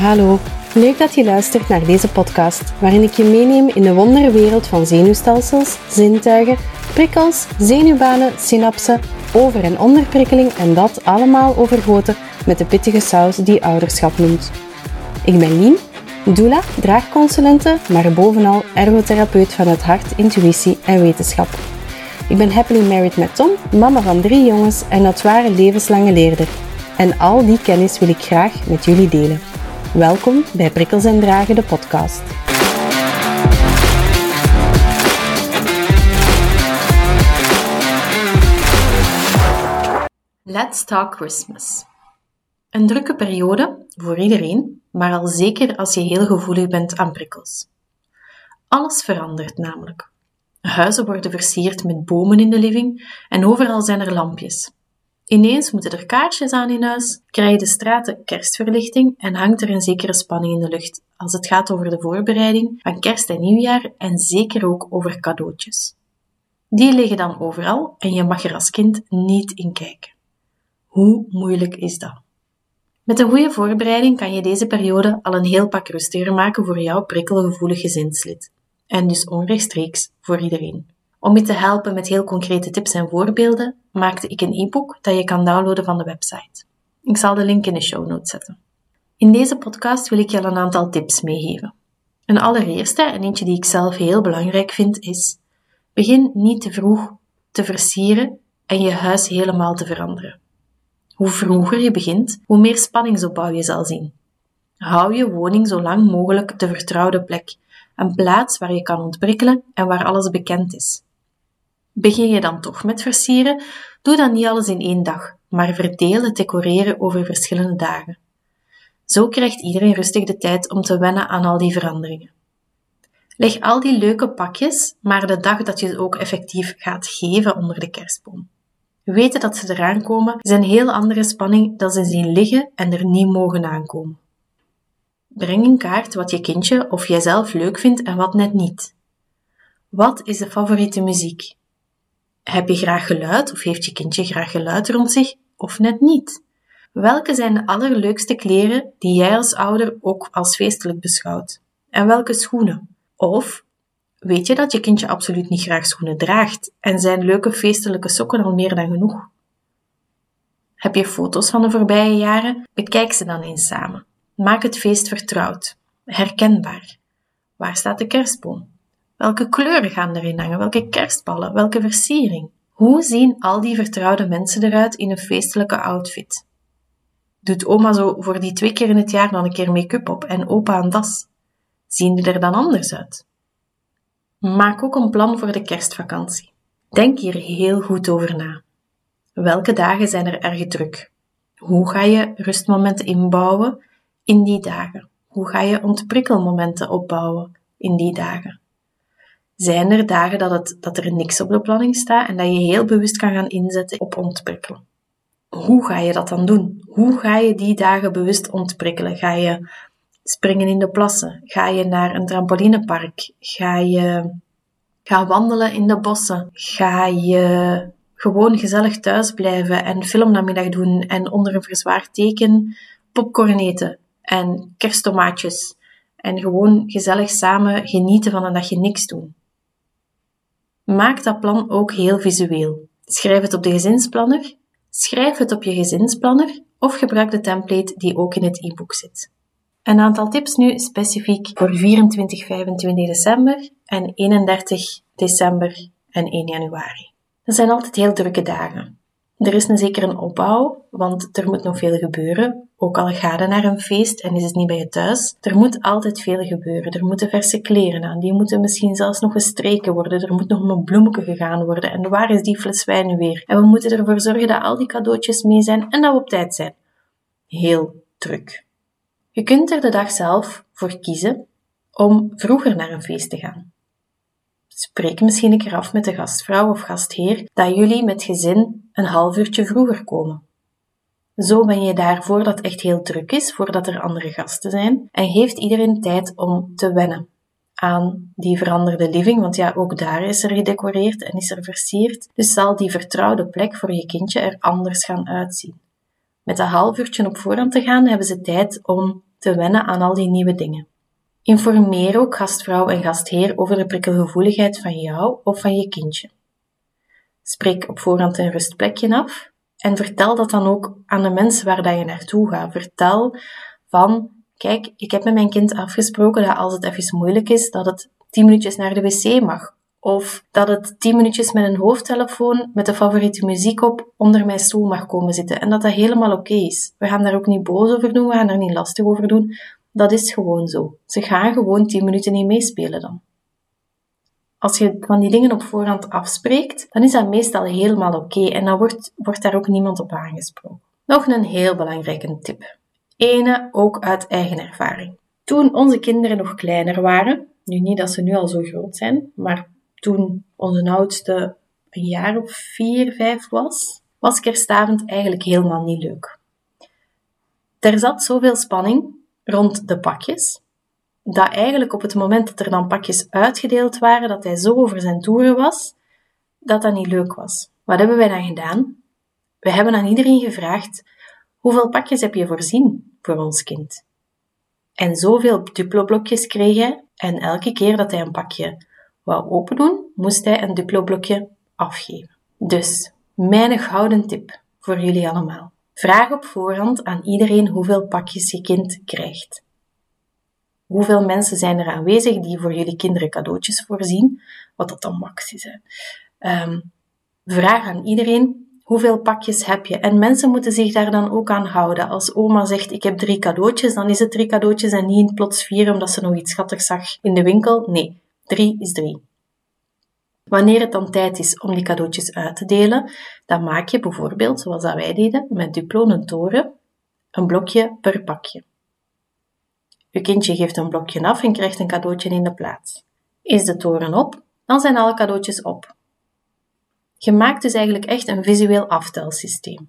Hallo, leuk dat je luistert naar deze podcast, waarin ik je meeneem in de wonderwereld van zenuwstelsels, zintuigen, prikkels, zenuwbanen, synapsen, over- en onderprikkeling en dat allemaal overgoten met de pittige saus die ouderschap noemt. Ik ben Lien, doula, draagconsulente, maar bovenal ergotherapeut van het hart, intuïtie en wetenschap. Ik ben happily married met Tom, mama van drie jongens en dat ware levenslange leerder. En al die kennis wil ik graag met jullie delen. Welkom bij Prikkels en Dragen, de podcast. Let's talk Christmas. Een drukke periode voor iedereen, maar al zeker als je heel gevoelig bent aan prikkels. Alles verandert namelijk. Huizen worden versierd met bomen in de living en overal zijn er lampjes. Ineens moeten er kaarsjes aan in huis, krijgen de straten kerstverlichting en hangt er een zekere spanning in de lucht als het gaat over de voorbereiding van kerst en nieuwjaar en zeker ook over cadeautjes. Die liggen dan overal en je mag er als kind niet in kijken. Hoe moeilijk is dat? Met een goede voorbereiding kan je deze periode al een heel pak rustiger maken voor jouw prikkelgevoelig gezinslid. En dus onrechtstreeks voor iedereen. Om je te helpen met heel concrete tips en voorbeelden, maakte ik een e-book dat je kan downloaden van de website. Ik zal de link in de show notes zetten. In deze podcast wil ik je al een aantal tips meegeven. Een allereerste, en eentje die ik zelf heel belangrijk vind, is: begin niet te vroeg te versieren en je huis helemaal te veranderen. Hoe vroeger je begint, hoe meer spanningsopbouw je zal zien. Hou je woning zo lang mogelijk de vertrouwde plek, een plaats waar je kan ontprikkelen en waar alles bekend is. Begin je dan toch met versieren, doe dan niet alles in één dag, maar verdeel het decoreren over verschillende dagen. Zo krijgt iedereen rustig de tijd om te wennen aan al die veranderingen. Leg al die leuke pakjes, maar de dag dat je ze ook effectief gaat geven onder de kerstboom. Weten dat ze eraan komen is een heel andere spanning dan ze zien liggen en er niet mogen aankomen. Breng in kaart wat je kindje of jijzelf leuk vindt en wat net niet. Wat is de favoriete muziek? Heb je graag geluid of heeft je kindje graag geluid rond zich of net niet? Welke zijn de allerleukste kleren die jij als ouder ook als feestelijk beschouwt? En welke schoenen? Of weet je dat je kindje absoluut niet graag schoenen draagt en zijn leuke feestelijke sokken al meer dan genoeg? Heb je foto's van de voorbije jaren? Bekijk ze dan eens samen. Maak het feest vertrouwd, herkenbaar. Waar staat de kerstboom? Welke kleuren gaan erin hangen? Welke kerstballen? Welke versiering? Hoe zien al die vertrouwde mensen eruit in een feestelijke outfit? Doet oma zo voor die twee keer in het jaar dan een keer make-up op en opa een das? Zien die er dan anders uit? Maak ook een plan voor de kerstvakantie. Denk hier heel goed over na. Welke dagen zijn er erg druk? Hoe ga je rustmomenten inbouwen in die dagen? Hoe ga je ontprikkelmomenten opbouwen in die dagen? Zijn er dagen dat, het, dat er niks op de planning staat en dat je heel bewust kan gaan inzetten op ontprikkelen? Hoe ga je dat dan doen? Hoe ga je die dagen bewust ontprikkelen? Ga je springen in de plassen? Ga je naar een trampolinepark? Ga je ga wandelen in de bossen? Ga je gewoon gezellig thuis blijven en filmnamiddag doen en onder een verzwaard teken popcorn eten en kersttomaatjes en gewoon gezellig samen genieten van een dagje niks doen? Maak dat plan ook heel visueel. Schrijf het op de gezinsplanner, schrijf het op je gezinsplanner of gebruik de template die ook in het e-book zit. Een aantal tips nu specifiek voor 24, 25 december en 31 december en 1 januari. Dat zijn altijd heel drukke dagen. Er is een zeker een opbouw, want er moet nog veel gebeuren. Ook al ga je naar een feest en is het niet bij je thuis, er moet altijd veel gebeuren. Er moeten verse kleren aan, die moeten misschien zelfs nog gestreken worden. Er moet nog een bloemetje gegaan worden. En waar is die fles wijn weer? En we moeten ervoor zorgen dat al die cadeautjes mee zijn en dat we op tijd zijn. Heel druk. Je kunt er de dag zelf voor kiezen om vroeger naar een feest te gaan. Spreek misschien een keer af met de gastvrouw of gastheer dat jullie met gezin een half uurtje vroeger komen. Zo ben je daar voordat het echt heel druk is, voordat er andere gasten zijn, en geeft iedereen tijd om te wennen aan die veranderde living, want ja, ook daar is er gedecoreerd en is er versierd. Dus zal die vertrouwde plek voor je kindje er anders gaan uitzien. Met een half uurtje op voorhand te gaan, hebben ze tijd om te wennen aan al die nieuwe dingen. Informeer ook gastvrouw en gastheer over de prikkelgevoeligheid van jou of van je kindje. Spreek op voorhand een rustplekje af en vertel dat dan ook aan de mensen waar dat je naartoe gaat. Vertel van, kijk, ik heb met mijn kind afgesproken dat als het even moeilijk is, dat het 10 minuutjes naar de wc mag. Of dat het 10 minuutjes met een hoofdtelefoon met de favoriete muziek op onder mijn stoel mag komen zitten. En dat dat helemaal oké is. We gaan daar ook niet boos over doen, we gaan er niet lastig over doen. Dat is gewoon zo. Ze gaan gewoon 10 minuten niet meespelen dan. Als je van die dingen op voorhand afspreekt, dan is dat meestal helemaal oké en dan wordt, wordt daar ook niemand op aangesproken. Nog een heel belangrijke tip. Ene ook uit eigen ervaring. Toen onze kinderen nog kleiner waren, nu niet dat ze nu al zo groot zijn, maar toen onze oudste een jaar of vier, vijf was, was kerstavond eigenlijk helemaal niet leuk. Er zat zoveel spanning rond de pakjes, dat eigenlijk op het moment dat er dan pakjes uitgedeeld waren, dat hij zo over zijn toeren was, dat dat niet leuk was. Wat hebben wij dan gedaan? We hebben aan iedereen gevraagd, hoeveel pakjes heb je voorzien voor ons kind? En zoveel duplo-blokjes kreeg hij, en elke keer dat hij een pakje wou opendoen, moest hij een duplo-blokje afgeven. Dus, mijn gouden tip voor jullie allemaal. Vraag op voorhand aan iedereen hoeveel pakjes je kind krijgt. Hoeveel mensen zijn er aanwezig die voor jullie kinderen cadeautjes voorzien? Wat dat dan max is. Um, vraag aan iedereen hoeveel pakjes heb je? En mensen moeten zich daar dan ook aan houden. Als oma zegt ik heb drie cadeautjes, dan is het drie cadeautjes en niet plots vier omdat ze nog iets schattigs zag in de winkel. Nee, drie is drie. Wanneer het dan tijd is om die cadeautjes uit te delen, dan maak je bijvoorbeeld, zoals dat wij deden, met Duplo toren, een blokje per pakje. Je kindje geeft een blokje af en krijgt een cadeautje in de plaats. Is de toren op, dan zijn alle cadeautjes op. Je maakt dus eigenlijk echt een visueel aftelsysteem.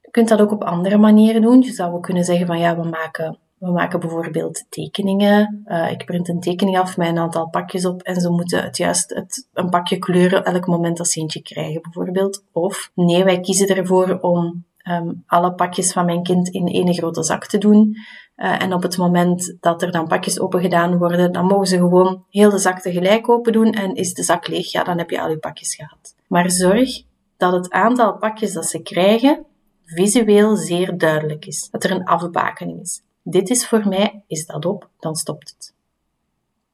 Je kunt dat ook op andere manieren doen. Je zou ook kunnen zeggen van ja, we maken, we maken bijvoorbeeld tekeningen. Uh, ik print een tekening af met een aantal pakjes op en ze moeten het juist het, een pakje kleuren elk moment dat ze eentje krijgen bijvoorbeeld. Of nee, wij kiezen ervoor om um, alle pakjes van mijn kind in één grote zak te doen. Uh, en op het moment dat er dan pakjes open gedaan worden, dan mogen ze gewoon heel de zak tegelijk open doen en is de zak leeg, ja, dan heb je al je pakjes gehad. Maar zorg dat het aantal pakjes dat ze krijgen visueel zeer duidelijk is. Dat er een afbakening is. Dit is voor mij, is dat op, dan stopt het.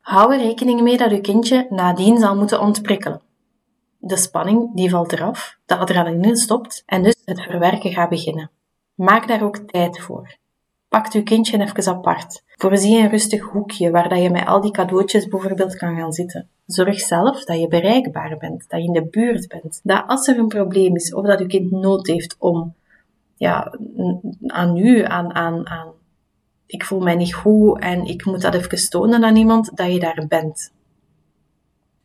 Hou er rekening mee dat uw kindje nadien zal moeten ontprikkelen. De spanning die valt eraf, de adrenaline stopt en dus het verwerken gaat beginnen. Maak daar ook tijd voor. Pak uw kindje even apart. Voorzie een rustig hoekje waar dat je met al die cadeautjes bijvoorbeeld kan gaan zitten. Zorg zelf dat je bereikbaar bent, dat je in de buurt bent. Dat als er een probleem is of dat uw kind nood heeft om ja, aan u, aan, aan, aan ik voel mij niet goed en ik moet dat even tonen aan iemand, dat je daar bent.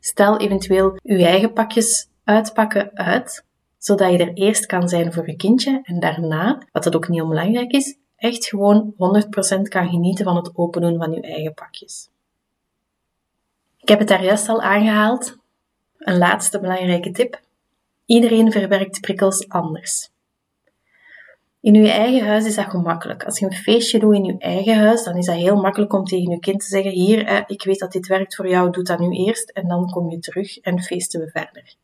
Stel eventueel uw eigen pakjes uitpakken uit, zodat je er eerst kan zijn voor je kindje en daarna, wat dat ook niet onbelangrijk is, echt gewoon 100% kan genieten van het opendoen van je eigen pakjes. Ik heb het daar juist al aangehaald. Een laatste belangrijke tip. Iedereen verwerkt prikkels anders. In je eigen huis is dat gemakkelijk. Als je een feestje doet in je eigen huis, dan is dat heel makkelijk om tegen je kind te zeggen: Hier, ik weet dat dit werkt voor jou, doe dat nu eerst en dan kom je terug en feesten we verder.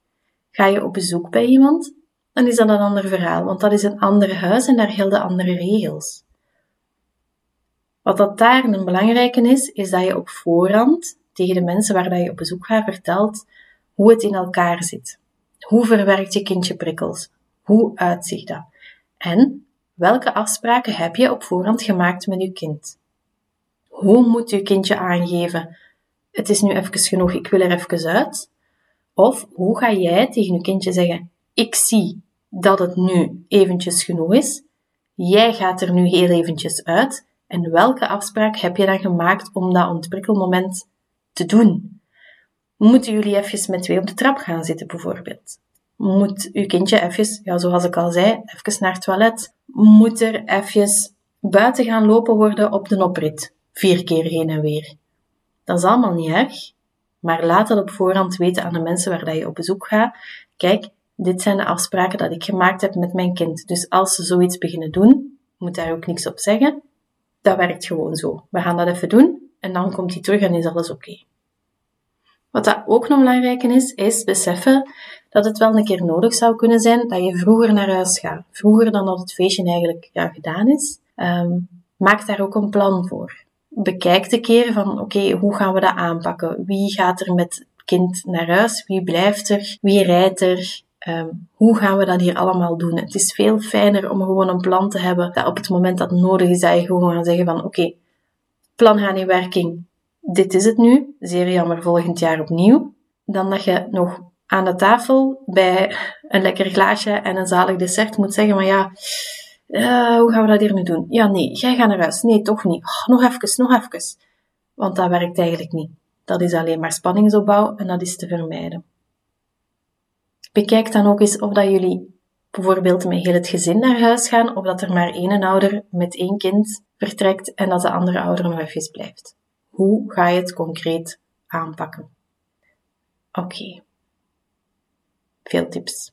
Ga je op bezoek bij iemand, dan is dat een ander verhaal, want dat is een ander huis en daar gelden andere regels. Wat dat daar een belangrijke is, is dat je op voorhand tegen de mensen waar je op bezoek gaat vertelt hoe het in elkaar zit. Hoe verwerkt je kindje prikkels? Hoe uitzicht dat? En welke afspraken heb je op voorhand gemaakt met je kind? Hoe moet je kindje aangeven? Het is nu even genoeg, ik wil er even uit. Of hoe ga jij tegen je kindje zeggen: Ik zie dat het nu eventjes genoeg is. Jij gaat er nu heel eventjes uit. En welke afspraak heb je dan gemaakt om dat ontprikkelmoment te doen? Moeten jullie even met twee op de trap gaan zitten, bijvoorbeeld? Moet uw kindje even, ja, zoals ik al zei, even naar het toilet? Moet er even buiten gaan lopen worden op de oprit? Vier keer heen en weer. Dat is allemaal niet erg, maar laat dat op voorhand weten aan de mensen waar je op bezoek gaat. Kijk, dit zijn de afspraken dat ik gemaakt heb met mijn kind. Dus als ze zoiets beginnen doen, moet daar ook niks op zeggen. dat werkt gewoon zo. We gaan dat even doen en dan komt hij terug en is alles oké. Wat dat ook nog belangrijk is, is beseffen dat het wel een keer nodig zou kunnen zijn dat je vroeger naar huis gaat. Vroeger dan dat het feestje eigenlijk gedaan is. Um, maak daar ook een plan voor. Bekijk de keer van, oké, hoe gaan we dat aanpakken? Wie gaat er met kind naar huis? Wie blijft er? Wie rijdt er? Um, hoe gaan we dat hier allemaal doen? Het is veel fijner om gewoon een plan te hebben dat op het moment dat nodig is, dat je gewoon gaat zeggen van, oké, plan gaat in werking. Dit is het nu. Zeer jammer, volgend jaar opnieuw. Dan dat je nog aan de tafel bij een lekker glaasje en een zalig dessert moet zeggen, maar ja, uh, hoe gaan we dat hier nu doen? Ja, nee, jij gaat naar huis. Nee, toch niet. Oh, nog even, nog even. Want dat werkt eigenlijk niet. Dat is alleen maar spanningsopbouw en dat is te vermijden. Bekijk dan ook eens of dat jullie bijvoorbeeld met heel het gezin naar huis gaan, of dat er maar één ouder met één kind vertrekt en dat de andere ouder nog even blijft. Hoe ga je het concreet aanpakken? Oké. Veel tips.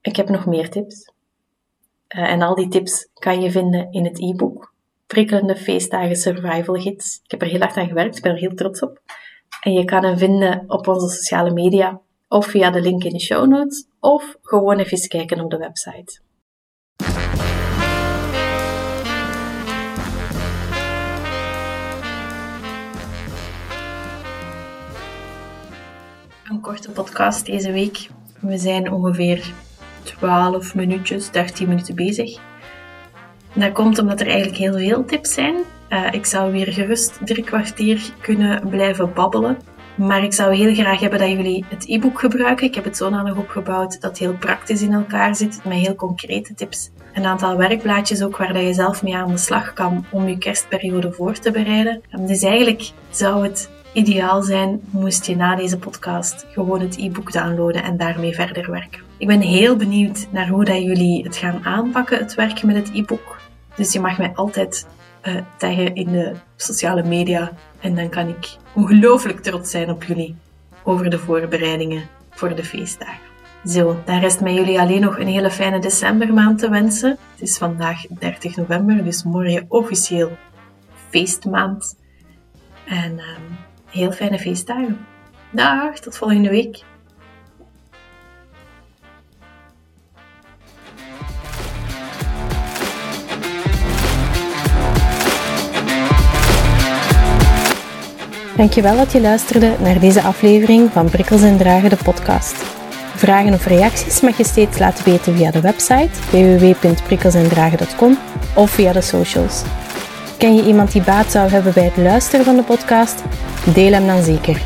Ik heb nog meer tips. Uh, en al die tips kan je vinden in het e-book Prikkelende Feestdagen Survival Gids. Ik heb er heel hard aan gewerkt, ik ben er heel trots op. En je kan hem vinden op onze sociale media of via de link in de show notes of gewoon even kijken op de website. Een korte podcast deze week. We zijn ongeveer 12 minuutjes, 13 minuten bezig. Dat komt omdat er eigenlijk heel veel tips zijn. Uh, ik zou weer gerust drie kwartier kunnen blijven babbelen. Maar ik zou heel graag hebben dat jullie het e-book gebruiken. Ik heb het zodanig opgebouwd dat het heel praktisch in elkaar zit, met heel concrete tips. Een aantal werkblaadjes ook waar je zelf mee aan de slag kan om je kerstperiode voor te bereiden. Dus eigenlijk zou het ideaal zijn moest je na deze podcast gewoon het e-book downloaden en daarmee verder werken. Ik ben heel benieuwd naar hoe dat jullie het gaan aanpakken, het werken met het e-book. Dus je mag mij altijd uh, taggen in de sociale media en dan kan ik ongelooflijk trots zijn op jullie over de voorbereidingen voor de feestdagen. Zo, dan rest mij jullie alleen nog een hele fijne decembermaand te wensen. Het is vandaag 30 november, dus morgen officieel feestmaand. En um, heel fijne feestdagen. Dag, tot volgende week. Dankjewel dat je luisterde naar deze aflevering van Prikkels en Dragen, de podcast. Vragen of reacties mag je steeds laten weten via de website www.prikkelsendragen.com of via de socials. Ken je iemand die baat zou hebben bij het luisteren van de podcast? Deel hem dan zeker.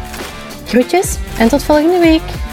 Groetjes en tot volgende week!